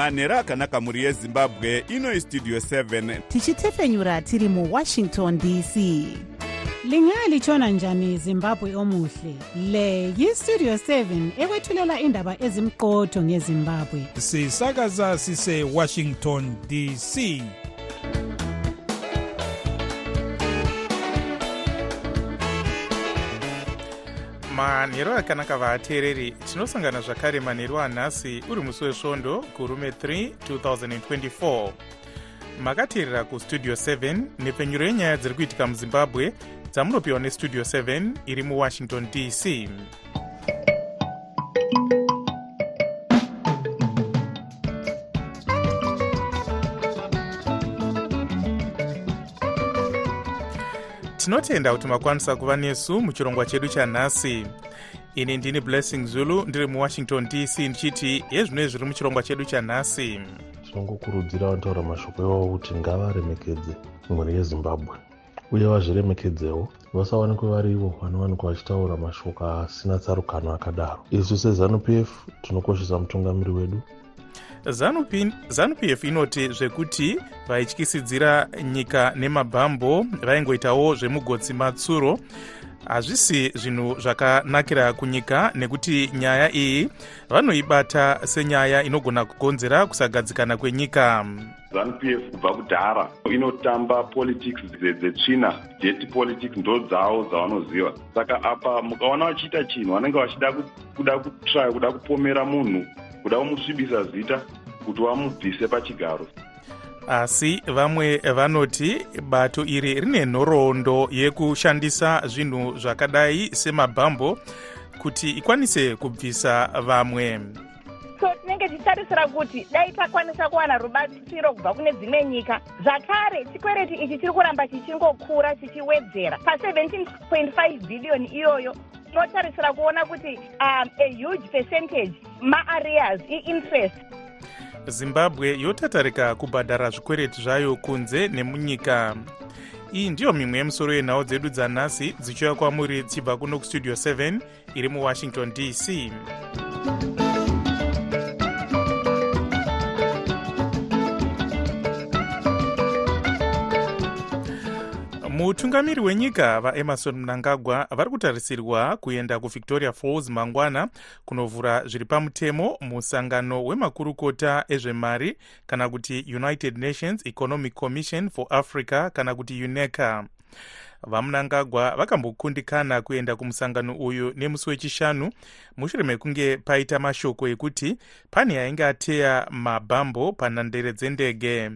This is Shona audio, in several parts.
manhero akanaka mhuri yezimbabwe ino istudio 7 tichitefenyura tiri muwashington dc lingalitshona njani zimbabwe omuhle? Le yistudio 7 ekwethulela indaba ezimqotho ngezimbabwe. Sisakaza sisewashington dc manhero akanaka vateereri tinosangana zvakare manhero anhasi uri musi wesvondo gurume 3 2024 makateerera kustudio 7 nepfenyuro yenyaya dziri kuitika muzimbabwe dzamunopiwa nestudio 7 iri muwashington dc tinotenda kuti makwanisa kuva nesu muchirongwa chedu chanhasi. Ini ndini blessing zulu ndiri muwashington dc ndichiti yezvinoi zviri muchirongwa chedu chanhasi? Tinongokurudzira vanotaura mashoko iwavo kuti ngavaremekedze mhuri yezimbabwe. Uye vazviremekedzewo vasawanikwe vari ivo vanowanikwa vachitaura mashoko asina tsarukano akadaro. Isu sezanup f tinokoshesa mutungamiri wedu zanup f inoti zvekuti vaityisidzira nyika nemabhambo vaingoitawo zvemugotsi matsuro. Hazvisi zvinhu zvakanakira kunyika nekuti nyaya iyi vanoibata senyaya inogona kukonzera kusagadzikana kwenyika. Zanup f kubva kudhara inotamba politics dzetsvina. Jet politics ndo dzavo dzavanoziva. Saka apa mukaona vachiita chinhu vanenge vachida kuda kutraya kuda kupomera munhu kuda kumusvibisa zita kuti vamubvise pachigaro. Asi vamwe vanoti bato iri rine nhoroondo yekushandisa zvinhu zvakadai semabhambo kuti ikwanise kubvisa vamwe. So tinenge tichitarisira kuti dai takwanisa kuwana rubatsiro kubva kune dzimwe nyika. Zvakare chikwereti ichi chiri kuramba chichingokura chichiwedzera. Pa17.5 bhiliyoni iyoyo tinotarisira kuona kuti um, a huge percentage maareas iinterest. Zimbabwe yotatarika kubhadhara zvikwereti zvayo kunze nemunyika. Iyi ndiyo mimwe yemusoro yenhau dzedu dzanhasi dzichiuya kwamuri dzichibva kuno kustudio 7 iri muwashington dc mutungamiri wenyika vaemarson mnangagwa vari kutarisirwa kuenda kuvictoria falls mangwana kunovhura zviri pamutemo musangano wemakurukota ezvemari kana kuti united nations economic commission for africa kana kuti uneca. Vamunangagwa vakambokundikana kuenda kumusangano uyu nemusi wechishanu. Mushure mekunge paita mashoko ekuti pane ainge ateya mabhambo panhandere dzendege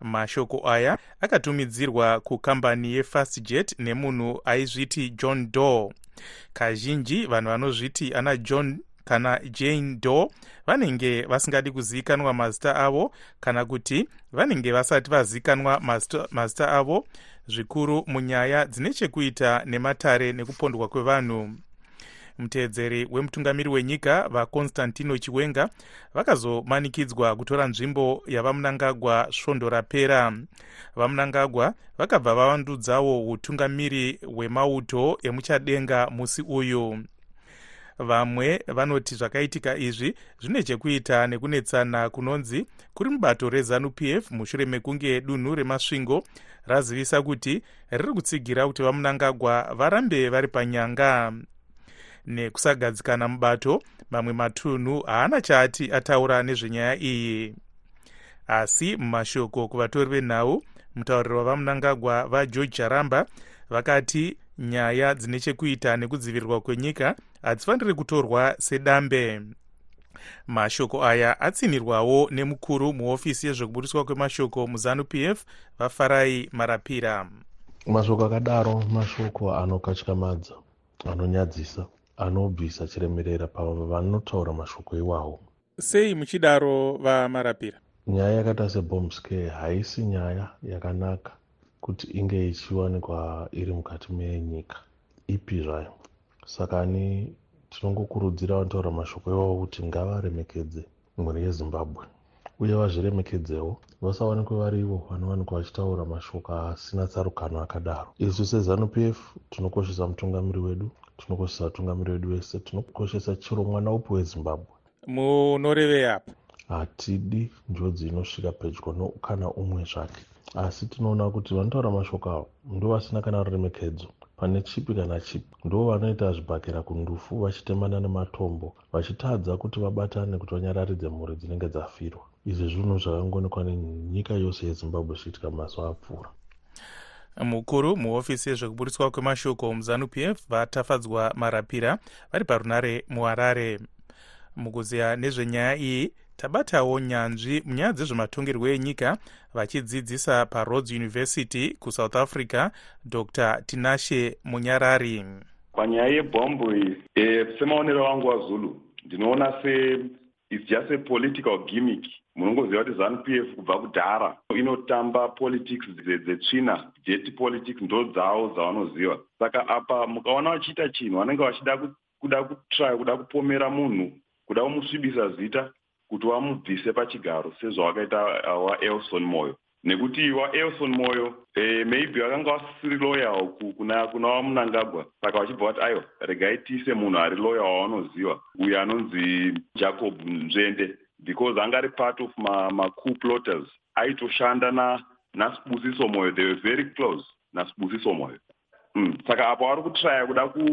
mashoko aya akatumidzirwa kukambani yefastjet nemunhu aizviti john doe. Kazhinji vanhu vanozviti ana john kana jane doe vanenge vasingadi kuzivikanwa mazita avo kana kuti vanenge vasati vazivikanwa mazita avo zvikuru munyaya dzine chekuita nematare nekupondwa kwevanhu muteedzeri wemutungamiri wenyika vaconstantino chiwenga vakazomanikidzwa kutora nzvimbo yavamunangagwa svondo rapera. Vamunangagwa vakabva vavandudzawo utungamiri hwemauto emuchadenga musi uyu. Vamwe vanoti zvakaitika izvi zvine chekuita nekunetsana kunonzi kuri mubato rezanup f mushure mekunge dunhu remasvingo razivisa kuti riri kutsigira kuti vamunangagwa varambe vari panyanga nekusagadzikana mubato mamwe matunhu haana chaati ataura nezvenyaya iyi. Asi mumashoko kuvatori venhau mutauriri wavamunangagwa vageorge charamba vakati nyaya dzine chekuita nekudzivirirwa kwenyika hadzifaniri kutorwa sedambe. Mashoko aya atsinirwawo nemukuru muhofisi yezvekubudiswa kwemashoko muzanup f vafarai marapira. Mashoko akadaro mashoko anokatyamadza anonyadzisa anobvisa chiremerera pavo vanotaura mashoko iwawo. Sei muchidaro vamarapira? Nyaya yakaita sebombscare haisi nyaya yakanaka kuti inge ichiwanikwa iri mukati menyika. Ipi zvayo? Saka ani tinongokurudzira vanotaura mashoko iwavo kuti ngavaremekedze mhuri yezimbabwe. Uye vazviremekedzewo vasawanikwe vari ivo vanowanikwa vachitaura mashoko asina tsarukano akadaro. Isu sezanup f tinokoshesa mutungamiri wedu tinokoshesa vatungamiri vedu vese tinokoshesa chiro mwana upi wezimbabwe? Munorevei apa. Hatidi njodzi inosvika pedyo nokana umwe zvake. Asi tinoona kuti vanotaura mashoko avo ndo vasina kana ruremekedzo. Pane chipi kana chipi ndo vanoita zvibhakera kundufu vachitemana nematombo vachitadza kuti vabatane kuti vanyararidze mhuri dzinenge dzafirwa. Izvi zvinhu zvakangoonekwa nenyika yose yezimbabwe zvichiitika mazuva apfuura mukuru muhofisi yezvekuburiswa kwemashoko muzanup f vatafadzwa marapira vari parunare muharare. Mukuziya nezvenyaya iyi tabatawo nyanzvi munyaya dzezvematongerwo enyika vachidzidzisa parhodes university kusouth africa dr. Tinashe munyarari. Panyaya yebhombo iyi e, semaonero angu wazulu ndinoona se its just a political gimmick munongoziva kuti zanup f kubva kudhara inotamba politics dzetsvina jet politics ndo dzavo dzavanoziva saka apa mukaona vachiita chinhu vanenge vachida kuda kutry kuda kupomera munhu kuda kumusvibisa zita kuti vamubvise pachigaro sezvavakaita waelson moyo. Nekuti waelson moyo e, maybe vakanga vasisiri loyal kuna, kuna vamunangagwa saka vachibva vati aiwa regai tiise munhu ari loyal wavanoziva uyo anonzi jacob nzvende because anga ari part of macoup ma plotters. Aitoshanda nasibusiso moyo. They were very close nasibusiso moyo. Mm. saka apo vari kutraya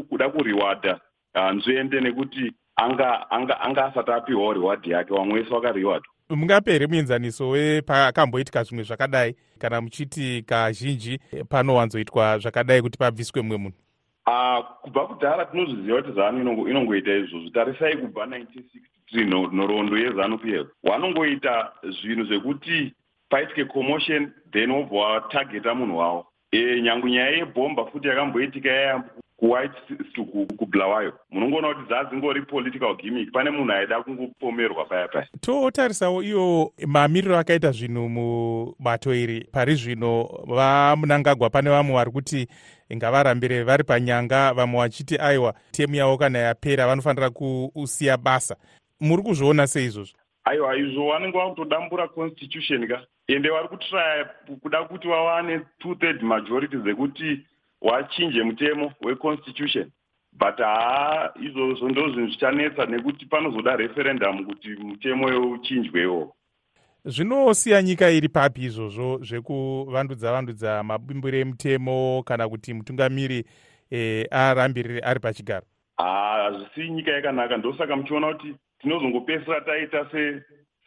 kuda kuriwadha uh, nzvende nekuti anga anga anga asati apiwawo reward yake vamwe wese vakareward. Mungapere muenzaniso wepakamboitika zvimwe zvakadai? Kana muchiti kazhinji panowanzoitwa zvakadai kuti pabviswe mumwe munhu? uh, kubva kudhara tinozviziva kuti zanu inongoita izvozvo. Tarisai kubva 1963 nhoroondo yezanup f vanongoita zvinhu zvekuti paitike commotion then wobva watageta munhu wavo e, nyange nyaya yebhomba futi yakamboitika yaya kuwhite kubulawayo munongoona kuti dzadzingori political gimmick. Pane munhu aida kungopomerwa paya paya. Totarisawo iyo mamiriro akaita zvinhu mubato iri. Pari zvino vamunangagwa pane vamwe vari kuti ngavarambire vari panyanga vamwe vachiti aiwa temu yavo kana yapera vanofanira kusiya basa. Muri kuzviona seizvozvo? Aiwa izvo vanenge vakutodambura constitution ka. Ende vari kutraya kuda kuti vawane two third majority dzekuti wachinje mutemo weconstitution but haa izvozvo ndo zvinhu zvichanetsa nekuti panozoda referendum kuti mutemo uchinjwewo. Zvinosiya nyika iri papi izvozvo zvekuvandudza vandudza mabimbiro emutemo kana kuti mutungamiri e, arambirire ari pachigaro? Haa hazvisiyi nyika yakanaka. Ndosaka muchiona kuti tinozongopesera taita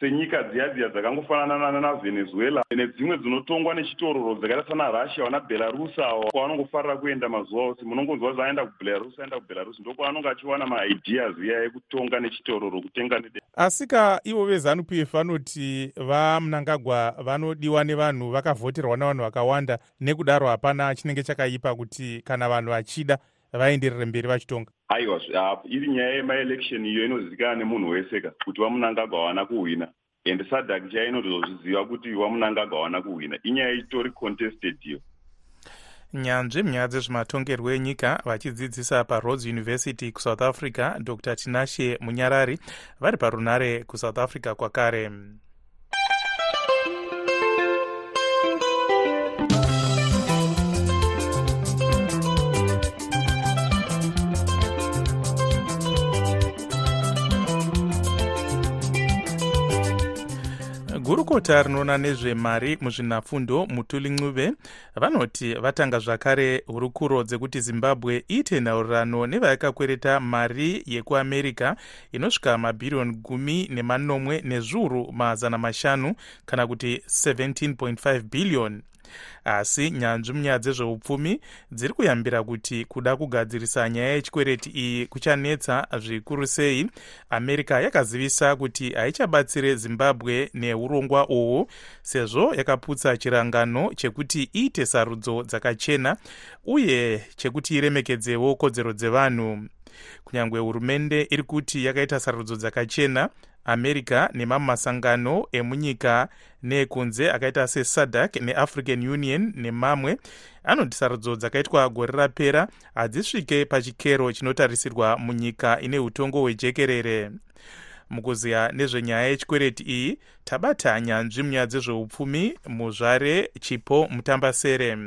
senyika dziya dziya dzakangofanana navenezuela nedzimwe dzinotongwa nechitororo dzakaita sana russia vana belarus avo. Kwavanongofarira kuenda mazuva ose munongonzwa zaaenda kubelarus aenda kubelarus ndokwaanonge achiwana maideas iya ekutonga nechitororo kutenga nede asi ka ivo vezanup f vanoti vamunangagwa vanodiwa nevanhu vakavhoterwa navanhu vakawanda nekudaro hapana chinenge chakaipa kuti kana vanhu vachida vaenderere mberi vachitonga? Aiwa iri nyaya yemaelection iyo inozivikanwa nemunhu wese ka kuti vamunangagwa havana kuhwina. And sadak chaya inotozozviziva kuti vamunangagwa havana kuhwina. Inyaya itori contested iyo. Nyanzvi munyaya dzezvematongerwo enyika vachidzidzisa parhodes university kusouth africa dr. Tinashe munyarari vari parunare kusouth africa kwakare gurukota rinoona nezvemari muzvinafundo mutuli ncube vanoti vatanga zvakare hurukuro dzekuti zimbabwe iite nhaurirano nevayakakwereta mari yekuamerica inosvika mabhiriyoni gumi nemanomwe nezviuru mazana mashanu kana kuti 17.5 bhiliyoni asi nyanzvi munyaya dzezveupfumi dziri kuyambira kuti kuda kugadzirisa nyaya yechikwereti iyi kuchanetsa zvikuru sei. America yakazivisa kuti haichabatsire zimbabwe neurongwa uhwu sezvo yakaputsa chirangano chekuti iite sarudzo dzakachena uye chekuti iremekedzewo kodzero dzevanhu. Kunyange hurumende iri kuti yakaita sarudzo dzakachena america nemamwe masangano emunyika neekunze akaita sesadc neafrican union nemamwe. Anoti sarudzo dzakaitwa gore rapera hadzisvike pachikero chinotarisirwa munyika ine utongo hwejekerere. Mukuziya nezvenyaya yechikwereti iyi tabata nyanzvi munyaya dzezveupfumi muzvare chipo mutambasere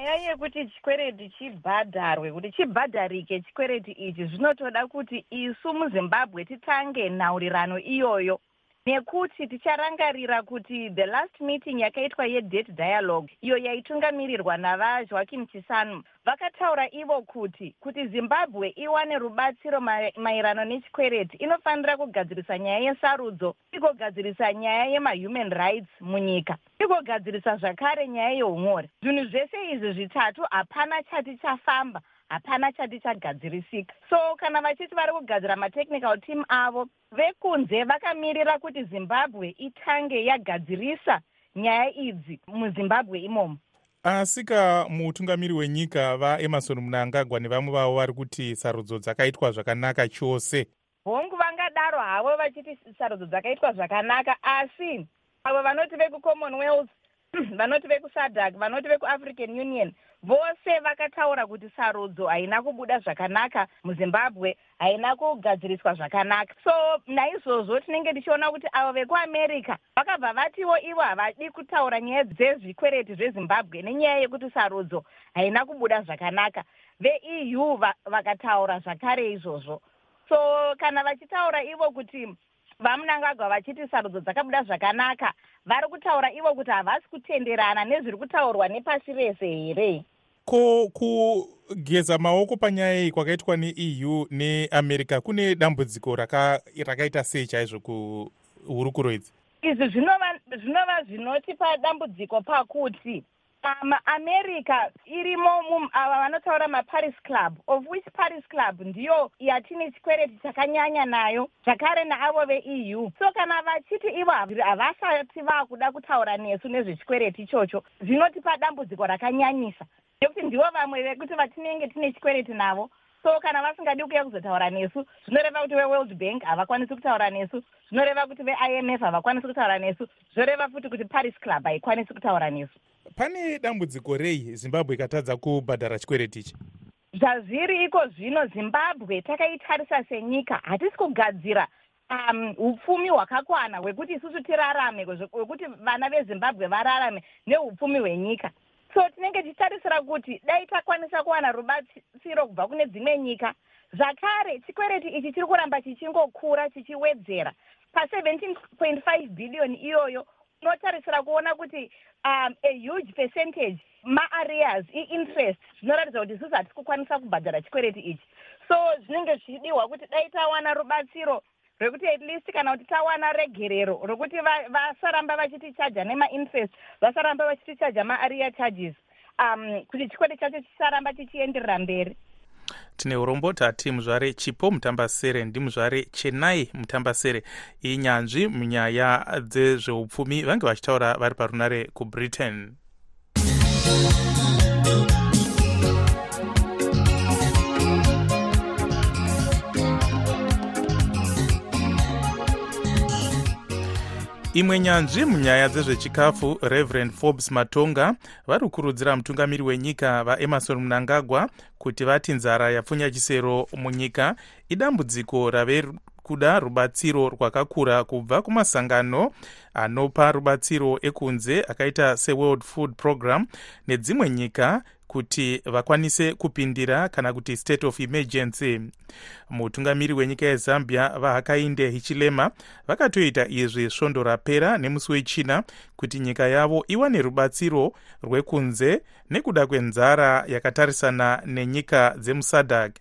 nyaya yekuti chikwereti chibhadharwe kuti chibhadharike chikwereti ichi zvinotoda kuti isu muzimbabwe titange nhaurirano iyoyo nekuti ticharangarira kuti the last meeting yakaitwa yedate dialogue iyo yaitungamirirwa navajoakim chisanu. Vakataura ivo kuti kuti zimbabwe iwane rubatsiro maererano nechikwereti inofanira kugadzirisa nyaya yesarudzo igogadzirisa nyaya yemahuman rights munyika igogadzirisa zvakare nyaya yeumore zvinhu zvese izvi zvitatu hapana chati chafamba hapana chati chagadzirisika. So kana vachiti vari kugadzira matechnical team avo vekunze vakamirira kuti zimbabwe itange yagadzirisa nyaya idzi muzimbabwe imomo. Asika mutungamiri wenyika vaemarson munangagwa nevamwe vavo vari kuti sarudzo dzakaitwa zvakanaka chose? Hongu vangadaro havo vachiti sarudzo dzakaitwa zvakanaka asi avo vanoti vekucommonwealth vanoti vekusadak vanoti vekuafrican union vose vakataura kuti sarudzo haina kubuda zvakanaka muzimbabwe haina kugadziriswa zvakanaka. So naizvozvo tinenge tichiona kuti avo vekuamerica vakabva vatiwo ivo havadi kutaura nyaya dzezvikwereti zvezimbabwe nenyaya yekuti sarudzo haina kubuda zvakanaka. Veeu vakataura zvakare izvozvo. So kana vachitaura ivo kuti vamunangagwa vachiti sarudzo dzakabuda zvakanaka vari kutaura ivo kuti havasi kutenderana nezviri kutaurwa nepasi rese here. Ko kugeza maoko panyaya iyi kwakaitwa neeu neamerica kune dambudziko rakaita sei chaizvo kuhurukuro idzi? Izvi zvinova zvinotipa dambudziko pakuti maamerica irimo ava vanotaura maparis club. Of which paris club ndiyo yatine chikwereti chakanyanya nayo zvakare naavo veeu so kana vachiti ivo havasati vaakuda kutaura nesu nezvechikwereti ichocho zvinotipa dambudziko rakanyanyisa. Nekuti ndivo vamwe vekuti vatinenge tine chikwereti navo so kana vasingadi kuuya kuzotaura nesu zvinoreva kuti veworld bank havakwanisi kutaura nesu zvinoreva kuti veimf havakwanisi kutaura nesu zvoreva futi kuti paris club haikwanisi kutaura nesu. Pane dambudziko rei zimbabwe ikatadza kubhadhara chikwereti ichi? Zvazviri iko zvino zimbabwe takaitarisa senyika hatisi kugadzira um upfumi hwakakwana hwekuti isusu tirarame hwekuti vana vezimbabwe vararame neupfumi hwenyika so tinenge tichitarisira kuti dai takwanisa kuwana rubatsiro kubva kune dzimwe nyika. Zvakare chikwereti ichi chiri kuramba chichingokura chichiwedzera. Pa17 5 bhiliyoni iyoyo unotarisira kuona kuti um a huge percentage maareas iinterest zvinoratidza kuti isusu hatisi kukwanisa kubhadhara chikwereti ichi. So zvinenge zvichidiwa kuti dai tawana rubatsiro rwekuti at least kana kuti tawana regerero rokuti vasaramba vachitichaja nemainterest vasaramba vachitichaja maarea charges um kuti chikwedi chacho chisaramba chichienderera mberi. Tine urombo tati muzvare chipo mutambasere ndimuzvare chenai mutambasere. Inyanzvi munyaya dzezveupfumi vange vachitaura vari parunare kubritain imwe nyanzvi munyaya dzezvechikafu reverend forbes matonga vari kukurudzira mutungamiri wenyika vaemarson munangagwa kuti vati nzara yapfunya chisero munyika. Idambudziko rave kuda rubatsiro rwakakura kubva kumasangano anopa rubatsiro ekunze akaita seworld food program nedzimwe nyika kuti vakwanise kupindira kana kuti state of emergency. Mutungamiri wenyika yezambia vahakainde hichilema vakatoita izvi svondo rapera nemusi wechina kuti nyika yavo iwane rubatsiro rwekunze nekuda kwenzara yakatarisana nenyika dzemusadak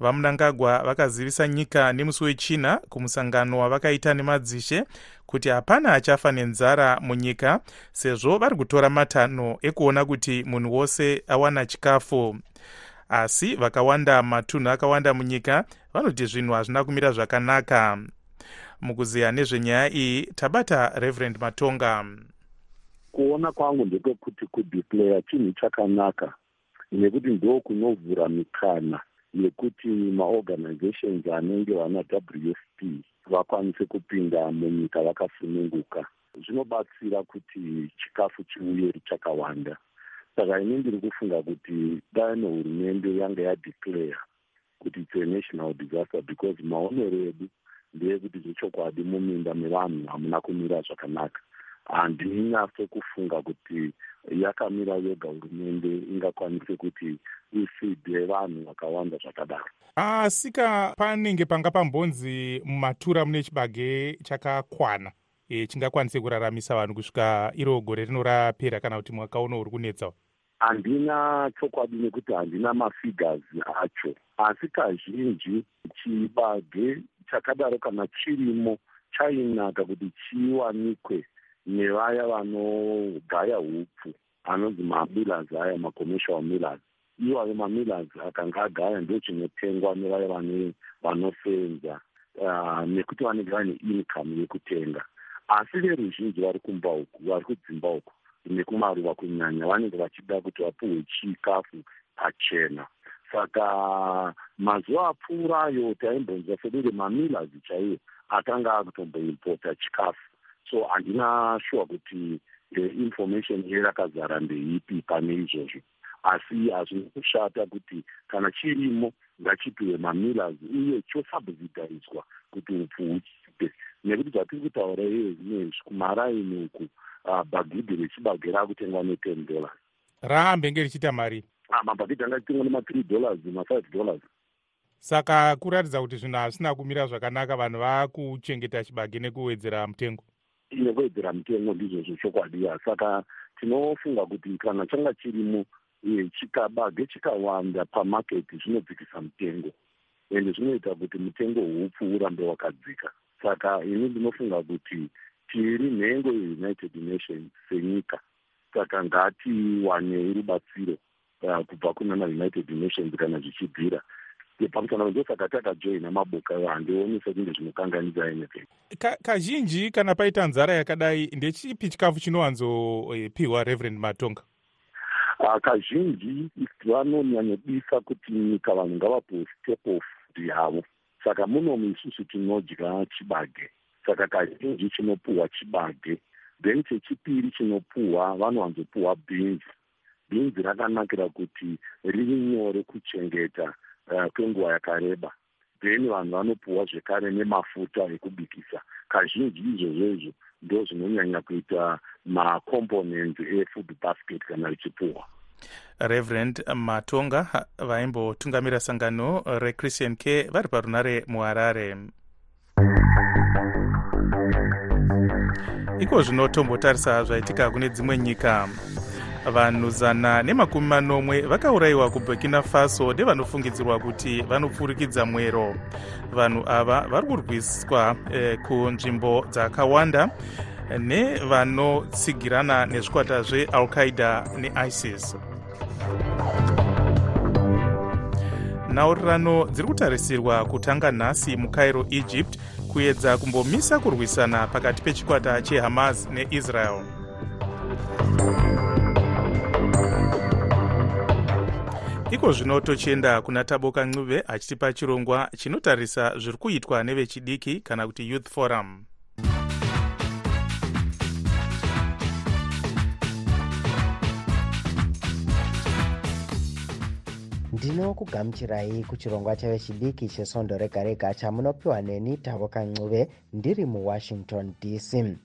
vamunangagwa vakazivisa nyika nemusi wechina kumusangano wavakaita nemadzishe kuti hapana achafa nenzara munyika sezvo vari kutora matanho ekuona kuti munhu wose awana chikafu. Asi vakawanda matunhu akawanda munyika vanoti zvinhu hazvina kumira zvakanaka. Mukuziya nezvenyaya iyi tabata reverend matonga. Kuona kwangu ndepekuti kudeclare chinhu chakanaka nekuti ndo kunovhura mikana yekuti maorganizations anenge vana w f p vakwanise kupinda munyika vakasununguka. Zvinobatsira kuti chikafu chiuye chakawanda saka ini ndiri kufunga kuti dai nehurumende yanga yadeclare kuti its a national disaster because maonero edu ndeyekuti zvechokwadi muminda mevanhu hamuna kumira zvakanaka handinyatso kufunga kuti yakamira yoga hurumende ingakwanise kuti ifidhe vanhu vakawanda zvakadaro. Asika panenge panga pambonzi mumatura mune chibage chakakwana. E, chingakwanise kuraramisa vanhu kusvika iro gore rino rapera kana kuti mwaka uno uri kunetsawo? Handina chokwadi nekuti handina mafigures acho. Asi kazhinji chibage chakadaro kana chirimo chainaka kuti chiwanikwe nevaya vanogaya upfu anonzi mamillers aya macommercial millers iwayo mamillers akanga agaya ndo chinotengwa nevaya vanofenza uh, nekuti vanenge vane income yekutenga. Asi veruzhinji vari kumba uku vari kudzimba uku nekumaruva kunyanya vanenge vachida kuti vapuhwe chikafu pachena. Saka mazuva apfuurayo taimbonzwa sedenge mamillers chaiwo akanga akutomboimpota chikafu so handina shuwa kuti information yerakazara ndeipi pane izvozvo. Asi hazvina kushata kuti kana chirimo ngachipiwe mamillers uye chosubsidaiswa kuti upfu huchipe nekuti zvatiri kutaura iye zvinezvi kumaraini uku uh, bhagidhi rechibage raakutengwa neten dollars. Raambenge richiita mari? Ah, mabhagidhi anga achitengwa nema3 dollars ma5 dollars. Saka kuratidza kuti zvinhu hazvisina kumira zvakanaka vanhu vaakuchengeta chibage nekuwedzera mutengo nekuwedzera mutengo ndizvozvo chokwadi saka tinofunga kuti kana changa chirimo chikabage chikawanda pamaketi zvinodzikisa mutengo. Ende zvinoita kuti mutengo hupfu urambe wakadzika. Saka ini ndinofunga kuti tiri nhengo yeunited nations senyika. Saka ngatiwanei rubatsiro uh, kubva kuna maunited nations kana zvichibvira pamusana ndosaka takajoina maboka handioni sekunge zvinokanganisa anything kazhinji kana paita nzara yakadai ndechipi chikafu chinowanzopiwa reverend matonga? Uh, kazhinji vanonyanyodisa kuti nyika vanhu ngavapuwe step of food yavo saka munomu isusu tinodya chibage saka kazhinji chinopuhwa chibage then chechipiri chinopuhwa vanowanzopuhwa beans beans rakanakira kuti riri nyore kuchengeta uh, kwenguva yakareba. Then vanhu vanopuhwa zvekare nemafuta ekubikisa. Kazhinji izvozvo izvo ndo zvinonyanya kuita macomponents efood basket kana richipuhwa reverend matonga vaimbotungamira sangano rechristian care vari parunare muharare iko zvino tombotarisa zvaitika kune dzimwe nyika vanhu zana nemakumi manomwe vakaurayiwa kuburkina faso nevanofungidzirwa kuti vanopfurikidza mwero. Vanhu ava vari kurwiswa eh, kunzvimbo dzakawanda nevanotsigirana nezvikwata zveal-qaida neisis. Nhaurirano dziri kutarisirwa kutanga nhasi mucairo egypt kuedza kumbomisa kurwisana pakati pechikwata chehamas neisrael iko zvino tochienda kuna taboka ncube achitipa chirongwa chinotarisa zviri kuitwa nevechidiki kana kuti youth forum. Ndinokugamuchirai kuchirongwa chevechidiki chesondo rega rega chamunopiwa neni tavoka ncube ndiri muwashington dc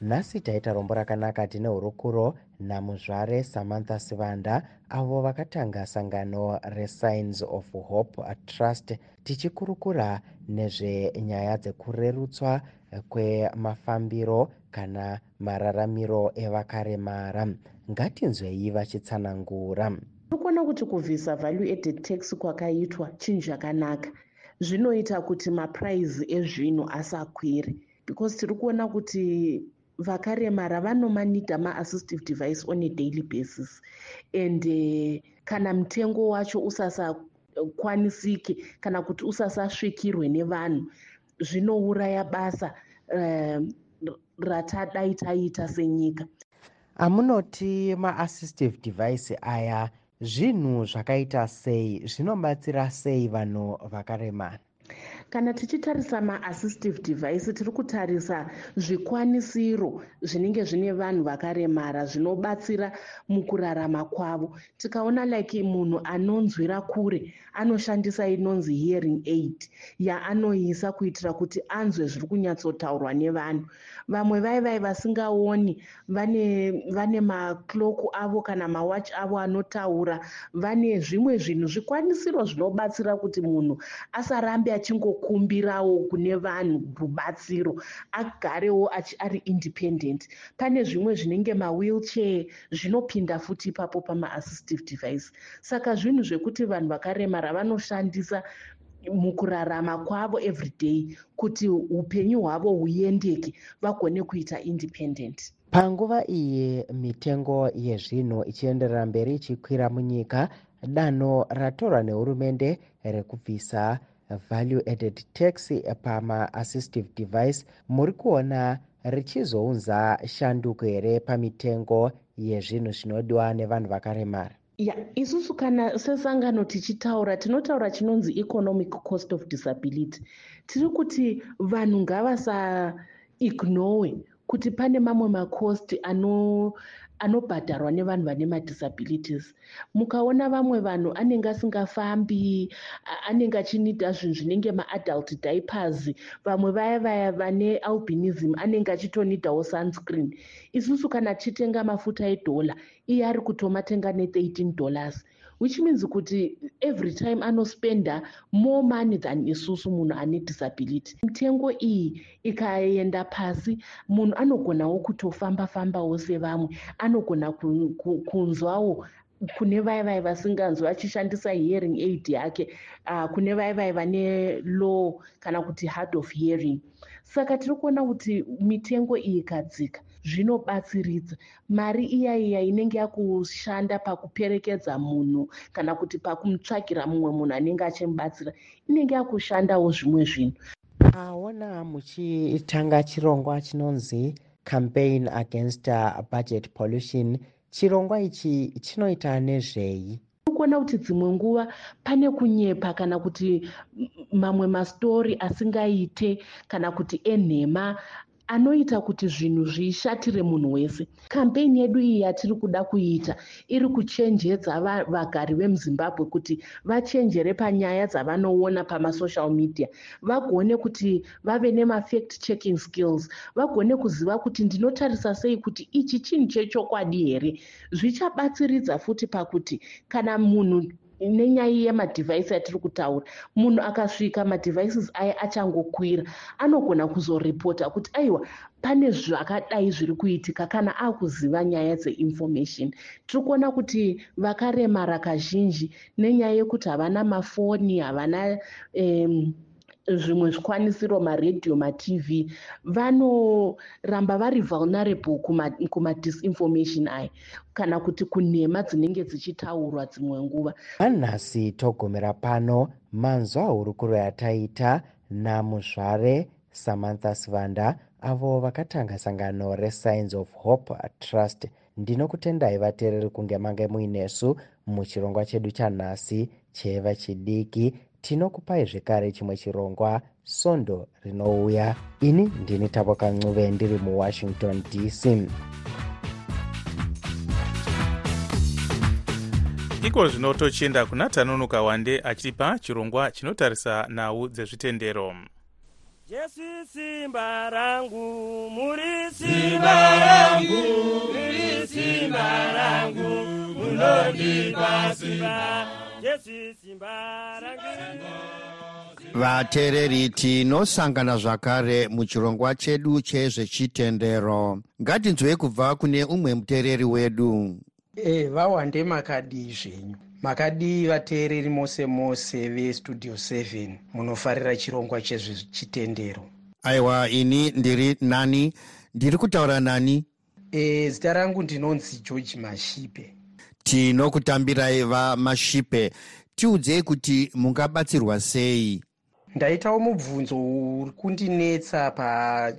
nhasi taita rombo rakanaka tine hurukuro namuzvare samantha sivanda avo vakatanga sangano resigns of hope trust tichikurukura nezvenyaya dzekurerutswa kwemafambiro kana mararamiro evakaremara. Ngatinzwei vachitsanangura. Tinokuona kuti kubvisa value added tax kwakaitwa chinhu chakanaka zvinoita kuti mapuraizi ezvinhu asakwire because tiri kuona kuti vakaremara vanomanidha maassistive device on a daily basis. And uh, kana mutengo wacho usasakwanisiki kana kuti usasasvikirwe nevanhu zvinouraya basa uh, ratadai taita senyika. Amunoti maassistive device aya zvinhu zvakaita sei? Zvinobatsira sei vanhu vakaremara kana tichitarisa maassistive device tiri kutarisa zvikwanisiro zvinenge zvine vanhu vakaremara zvinobatsira mukurarama kwavo. Tikaona like munhu anonzwira kure anoshandisa inonzi hearing aid yaanoisa kuitira kuti anzwe zviri kunyatsotaurwa nevanhu. Vamwe vai vai vasingaoni vane vane macloku avo kana mawatch avo anotaura vane zvimwe zvinhu zvikwanisiro zvinobatsira kuti munhu asarambe achingo anokumbirawo kune vanhu rubatsiro agarewo ari independent. Pane zvimwe zvinenge mawheelchair zvinopinda futi ipapo pamaassistive device. Saka zvinhu zvekuti vanhu vakaremara vanoshandisa mukurarama kwavo everyday kuti upenyu hwavo huendeke vagone kuita independent. Panguva iyi mitengo yezvinhu ichienderera mberi ichikwira munyika danho ratorwa nehurumende rekubvisa value added tax pamaassistive device muri kuona richizounza shanduko here pamitengo yezvinhu zvinodiwa nevanhu vakaremara? Ya isusu kana sesangano tichitaura tinotaura chinonzi economic cost of disability. Tiri kuti vanhu ngavasaignore kuti pane mamwe macost ano anobhadharwa nevanhu vane madisabilities. Mukaona vamwe vanhu anenge asingafambi anenge achinida zvinhu zvinenge maadult diapers vamwe vaya vaya vane albinism anenge achitonidawo sunscreen. Isusu kana tichitenga mafuta edhola iye ari kutomatenga ne13 dollars which means kuti every time anospenda more money than isusu munhu ane disability. Mitengo iyi ikaenda pasi munhu anogonawo kutofamba fambawo sevamwe anogona kunzwawo kune vaya vai vasinganzwi achishandisa hearing aid yake uh, kune vaya vai vane law kana kuti hard of hearing. Saka tiri kuona kuti mitengo iyi ikadzika zvinobatsiridza. Mari iya iya inenge yakushanda pakuperekedza munhu kana kuti pakumutsvagira mumwe munhu anenge achimubatsira inenge yakushandawo zvimwe zvinhu. Aona muchitanga chirongwa chinonzi campaign against uh, budget pollution. Chirongwa ichi chinoita nezvei? Kuona kuti dzimwe nguva pane kunyepa kana kuti mamwe mastori asingaite kana kuti enhema anoita kuti zvinhu zvishatire munhu wese. Kampeini yedu iyi yatiri kuda kuita iri kuchenjedza vagari vemuzimbabwe kuti vachenjere panyaya dzavanoona pamasocial media vagone kuti vave nemafact checking skills vagone kuziva kuti ndinotarisa sei kuti ichi chinhu chechokwadi here. Zvichabatsiridza futi pakuti kana munhu nenyaya yemadhivhaisi atiri kutaura. Munhu akasvika madhivhaises aya achangokwira anogona kuzoripota kuti aiwa pane zvakadai zviri kuitika kana akuziva nyaya dzeinformation. Tiri kuona kuti vakaremara kazhinji nenyaya yekuti havana mafoni havana um, zvimwe zvikwanisiro maredhiyo matv vanoramba vari vulnerable kumadisinformation aya kana kuti kunhema dzinenge dzichitaurwa dzimwe nguva. Vanhasi togumira pano manzwa hurukuro yataita namuzvare samantha svanda avo vakatanga sangano resigns of hope trust. Ndinokutendai vateereri kunge mange muinesu muchirongwa chedu chanhasi cheva chidiki tinokupai zvekare chimwe chirongwa svondo rinouya. Ini ndini tavoka ncuve ndiri muwashington dc iko zvino tochienda kuna tanonoka wande achipa chirongwa chinotarisa nhau dzezvitendero. Jesu simba rangu muri simba rangu muri simba rangu munondipa simba vateereri tinosangana zvakare muchirongwa chedu chezvechitendero. Ngatinzwei kubva kune umwe muteereri wedu. E vawande makadii zvenyu. Makadii vateereri mose mose vestudio 7 munofarira chirongwa chezvechitendero. Aiwa ini ndiri nani? Ndiri kutaura nani? E zita rangu ndinonzi george mashipe tinokutambirai vamashipe tiudzei kuti mungabatsirwa sei? Ndaitawo mubvunzo uri kundinetsa pa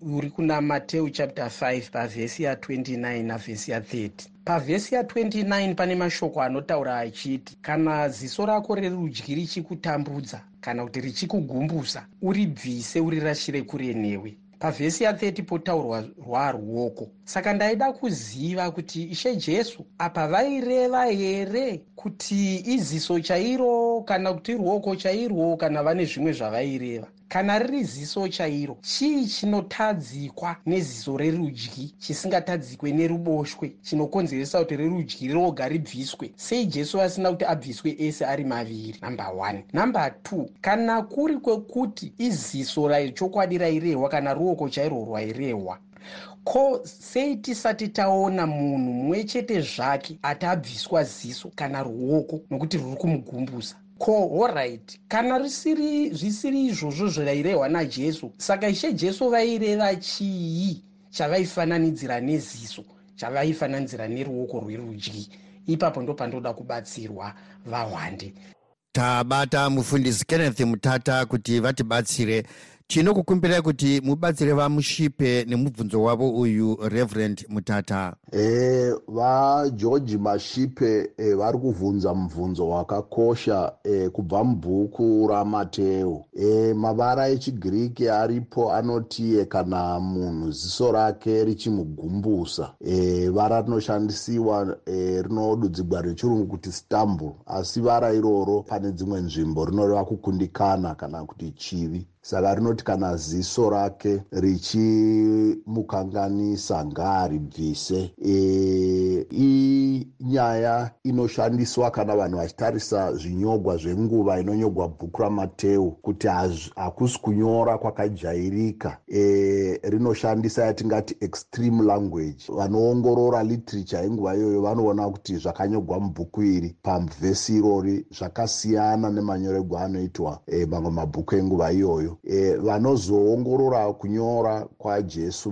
uri kuna mateu chapter 5 pavhesi ya29 navhesi ya30 pavhesi ya29 pane mashoko anotaura achiti kana ziso rako rerudyi richikutambudza kana kuti richikugumbusa uribvise urirashire kure newe pavhesi ya30 potaurwa rwaruoko saka ndaida kuziva kuti ishe jesu apa vaireva here kuti iziso chairo kana kuti ruoko chairwo kana vane zvimwe zvavaireva kana riri ziso chairo chii chinotadzikwa neziso rerudyi chisingatadzikwe neruboshwe chinokonzeresa kuti rerudyi roga ribviswe? Sei jesu asina kuti abviswe ese ari maviri? Namba 1 namba 2 kana kuri kwekuti iziso rachokwadi rairehwa kana ruoko chairwo rwairehwa ko sei tisati taona munhu mumwe chete zvake atabviswa ziso kana ruoko nokuti ruri kumugumbusa ko allright kana risiri zvisiri izvozvo zvirairehwa najesu saka ishe jesu vaireva chii chavaifananidzira neziso chavaifananidzira neruoko rwerudyi ipapo ndo pandoda kubatsirwa vahwande tabata mufundisi kenneth mutata kuti vatibatsire tinokukumbirai kuti mubatsire vamushipe nemubvunzo wavo uyu reverend mutata? E, vageorgi mashipe e, vari kuvhunza mubvunzo wakakosha e, kubva mubhuku ramateo e, mavara echigiriki aripo anoti kana munhu ziso rake richimugumbusa. E, vara rinoshandisiwa e, rinodudzigwa rechirungu kuti stamble asi vara iroro pane dzimwe nzvimbo rinoreva kukundikana kana kuti chivi saka rinoti kana ziso rake richimukanganisa ngaaribvise e, inyaya inoshandiswa kana vanhu vachitarisa zvinyogwa zvenguva inonyogwa bhuku ramateu kuti hakusi kunyora kwakajairika. E, rinoshandisa yatingati extreme language. Vanoongorora literature yenguva iyoyo vanoona kuti zvakanyogwa mubhuku iri pamuvhesi irori zvakasiyana nemanyorerwo anoitwa e, mamwe mabhuku enguva iyoyo e, vanozoongorora kunyora kwajesu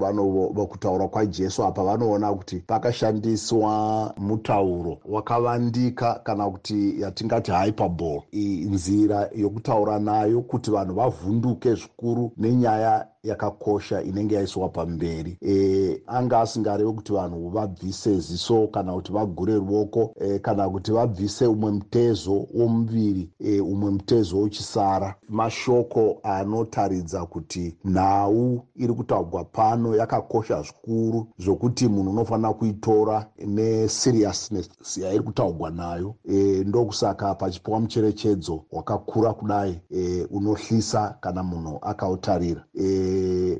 kutaura kwajesu apa vanoona kuti pakashandiswa mutauro wakavandika kana kuti yatingati hyperbol nzira yokutaura nayo kuti vanhu vavhunduke zvikuru nenyaya yakakosha inenge yaiswa pamberi. E, anga asingarevi kuti vanhu vabvise ziso kana kuti vagure ruoko e, kana kuti vabvise umwe mutezo womuviri e, umwe mutezo uchisara mashoko anotaridza kuti nhau iri kutaurwa pano yakakosha zvikuru zvokuti munhu unofanira kuitora neseriousness yairi kutaurwa nayo. E, ndokusaka pachipiwa mucherechedzo wakakura kudai e, unohlisa kana munhu akautarira. E,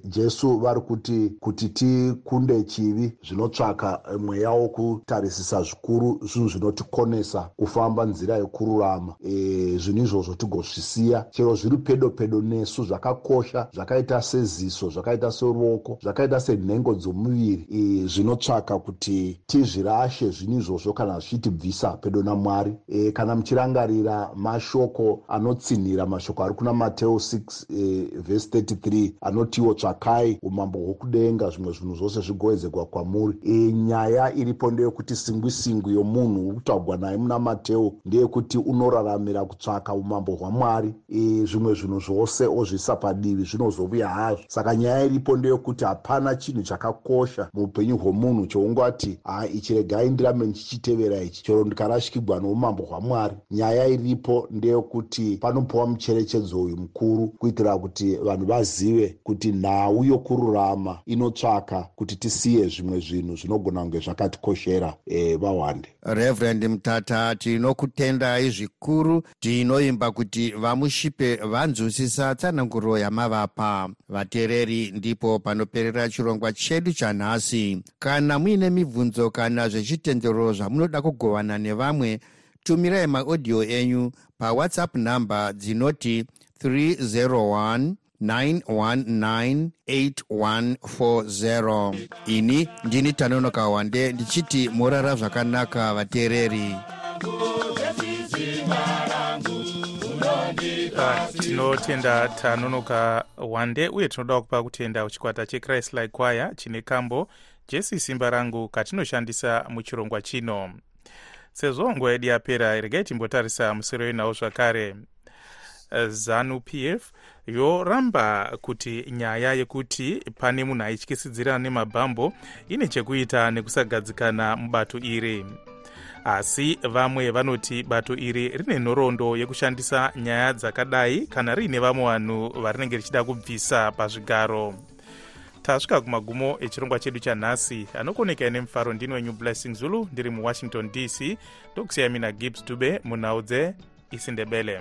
jesu vari kuti kuti tikunde chivi zvinotsvaka mweya wokutarisisa zvikuru zvinhu zvinotikonesa kufamba nzira yekururama e, zvinhu izvozvo tigozvisiya. Chero zviri pedo pedo nesu zvakakosha zvakaita seziso zvakaita seruoko zvakaita senhengo dzomuviri e, zvinotsvaka kuti tizvirashe zvinhu izvozvo kana zvichitibvisa pedo namwari. E, kana muchirangarira mashoko anotsinhira mashoko ari kuna mateo 6 e, vhesi 33 anotiwo tsvakai umambo hwokudenga zvimwe zvinhu zvose zvigowedzerwa kwamuri. E, nyaya iripo ndeyekuti singwi singwi yomunhu uri kutaurwa naye muna mateo ndeyekuti unoraramira kutsvaka umambo hwamwari. E, zvimwe zvinhu zvose ozvisa padivi zvinozovuya hazvo. Saka nyaya iripo ndeyekuti hapana chinhu chakakosha muupenyu hwomunhu choungati ha ichi regai ndirambe ndichichitevera ichi chero ndikarashikigwa noumambo hwamwari. Nyaya iripo ndeyekuti panopiwa mucherechedzo uyu mukuru kuitira kuti vanhu vazive kuti nhau yokururama inotsvaka kuti tisiye zvimwe zvinhu zvinogona kunge zvakatikoshera e, vawande reverend mutata tinokutendai zvikuru tinoimba kuti vamushipe vanzwisisa tsananguro yamavapa. Vateereri ndipo panoperera chirongwa chedu chanhasi. Kana muine mibvunzo kana zvechitendero zvamunoda kugovana nevamwe tumirai maodhiyo enyu pawhatsapp nhamba dzinoti 301 9198140 ini ndini tanonoka wande ndichiti morara zvakanaka vateereri. Tinotenda tanonoka wande uye tinoda kupa kutenda kuchikwata chechrist like choir chine kambo jesi simba rangu katinoshandisa muchirongwa chino. Sezvo nguva yedu yapera regai timbotarisa musoro wenawo zvakare zanu pf yoramba kuti nyaya yekuti pane munhu aityisidzirana nemabhambo ine chekuita nekusagadzikana mubato iri. Asi vamwe vanoti bato iri rine nhoroondo yekushandisa nyaya dzakadai kana riine vamwe vanhu varinenge richida kubvisa pazvigaro. Tasvika kumagumo echirongwa chedu chanhasi anokonekai nemufaro ndini wenyu blessing zulu ndiri muwashington dc ndokusiyai mina gibbs dube munhau dzeisindebele